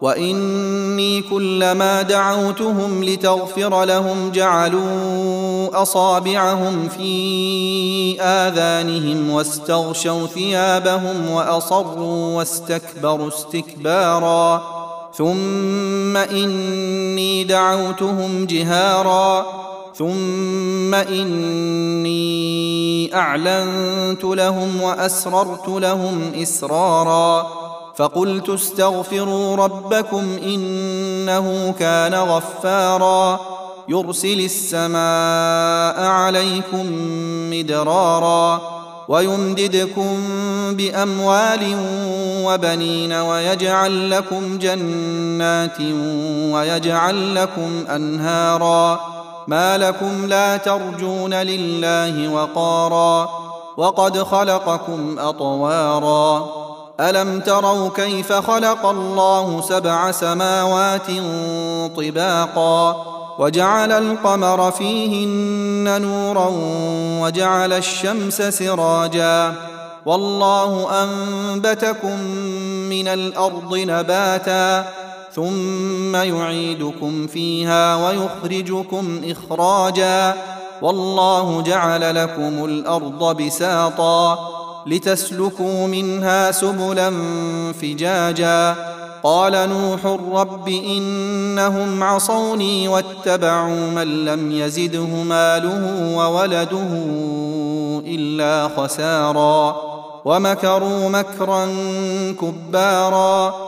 وإني كلما دعوتهم لتغفر لهم جعلوا أصابعهم في آذانهم واستغشوا ثيابهم وأصروا واستكبروا استكبارا. ثم إني دعوتهم جهارا. ثم إني أعلنت لهم وأسررت لهم إسرارا. فقلت استغفروا ربكم إنه كان غفارا. يرسل السماء عليكم مدرارا ويمددكم بأموال وبنين ويجعل لكم جنات ويجعل لكم أنهارا. ما لكم لا ترجون لله وقارا. وقد خلقكم أطوارا. ألم تروا كيف خلق الله سبع سماوات طباقا وجعل القمر فيهن نورا وجعل الشمس سراجا والله أنبتكم من الأرض نباتا ثم يعيدكم فيها ويخرجكم إخراجا والله جعل لكم الأرض بساطا لتسلكوا منها سبلا فجاجا. قال نوح رب إنهم عصوني واتبعوا من لم يزده ماله وولده إلا خسارا. ومكروا مكرا كبارا.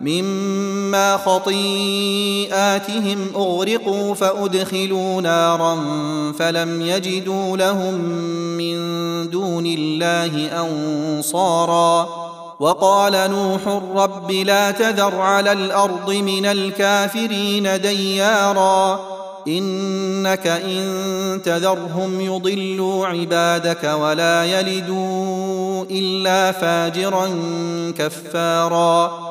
مما خطيئاتهم أغرقوا فأدخلوا نارا فلم يجدوا لهم من دون الله أنصارا. وقال نوح رب لا تذر على الأرض من الكافرين ديارا. إنك إن تذرهم يضلوا عبادك ولا يلدوا إلا فاجرا كفارا.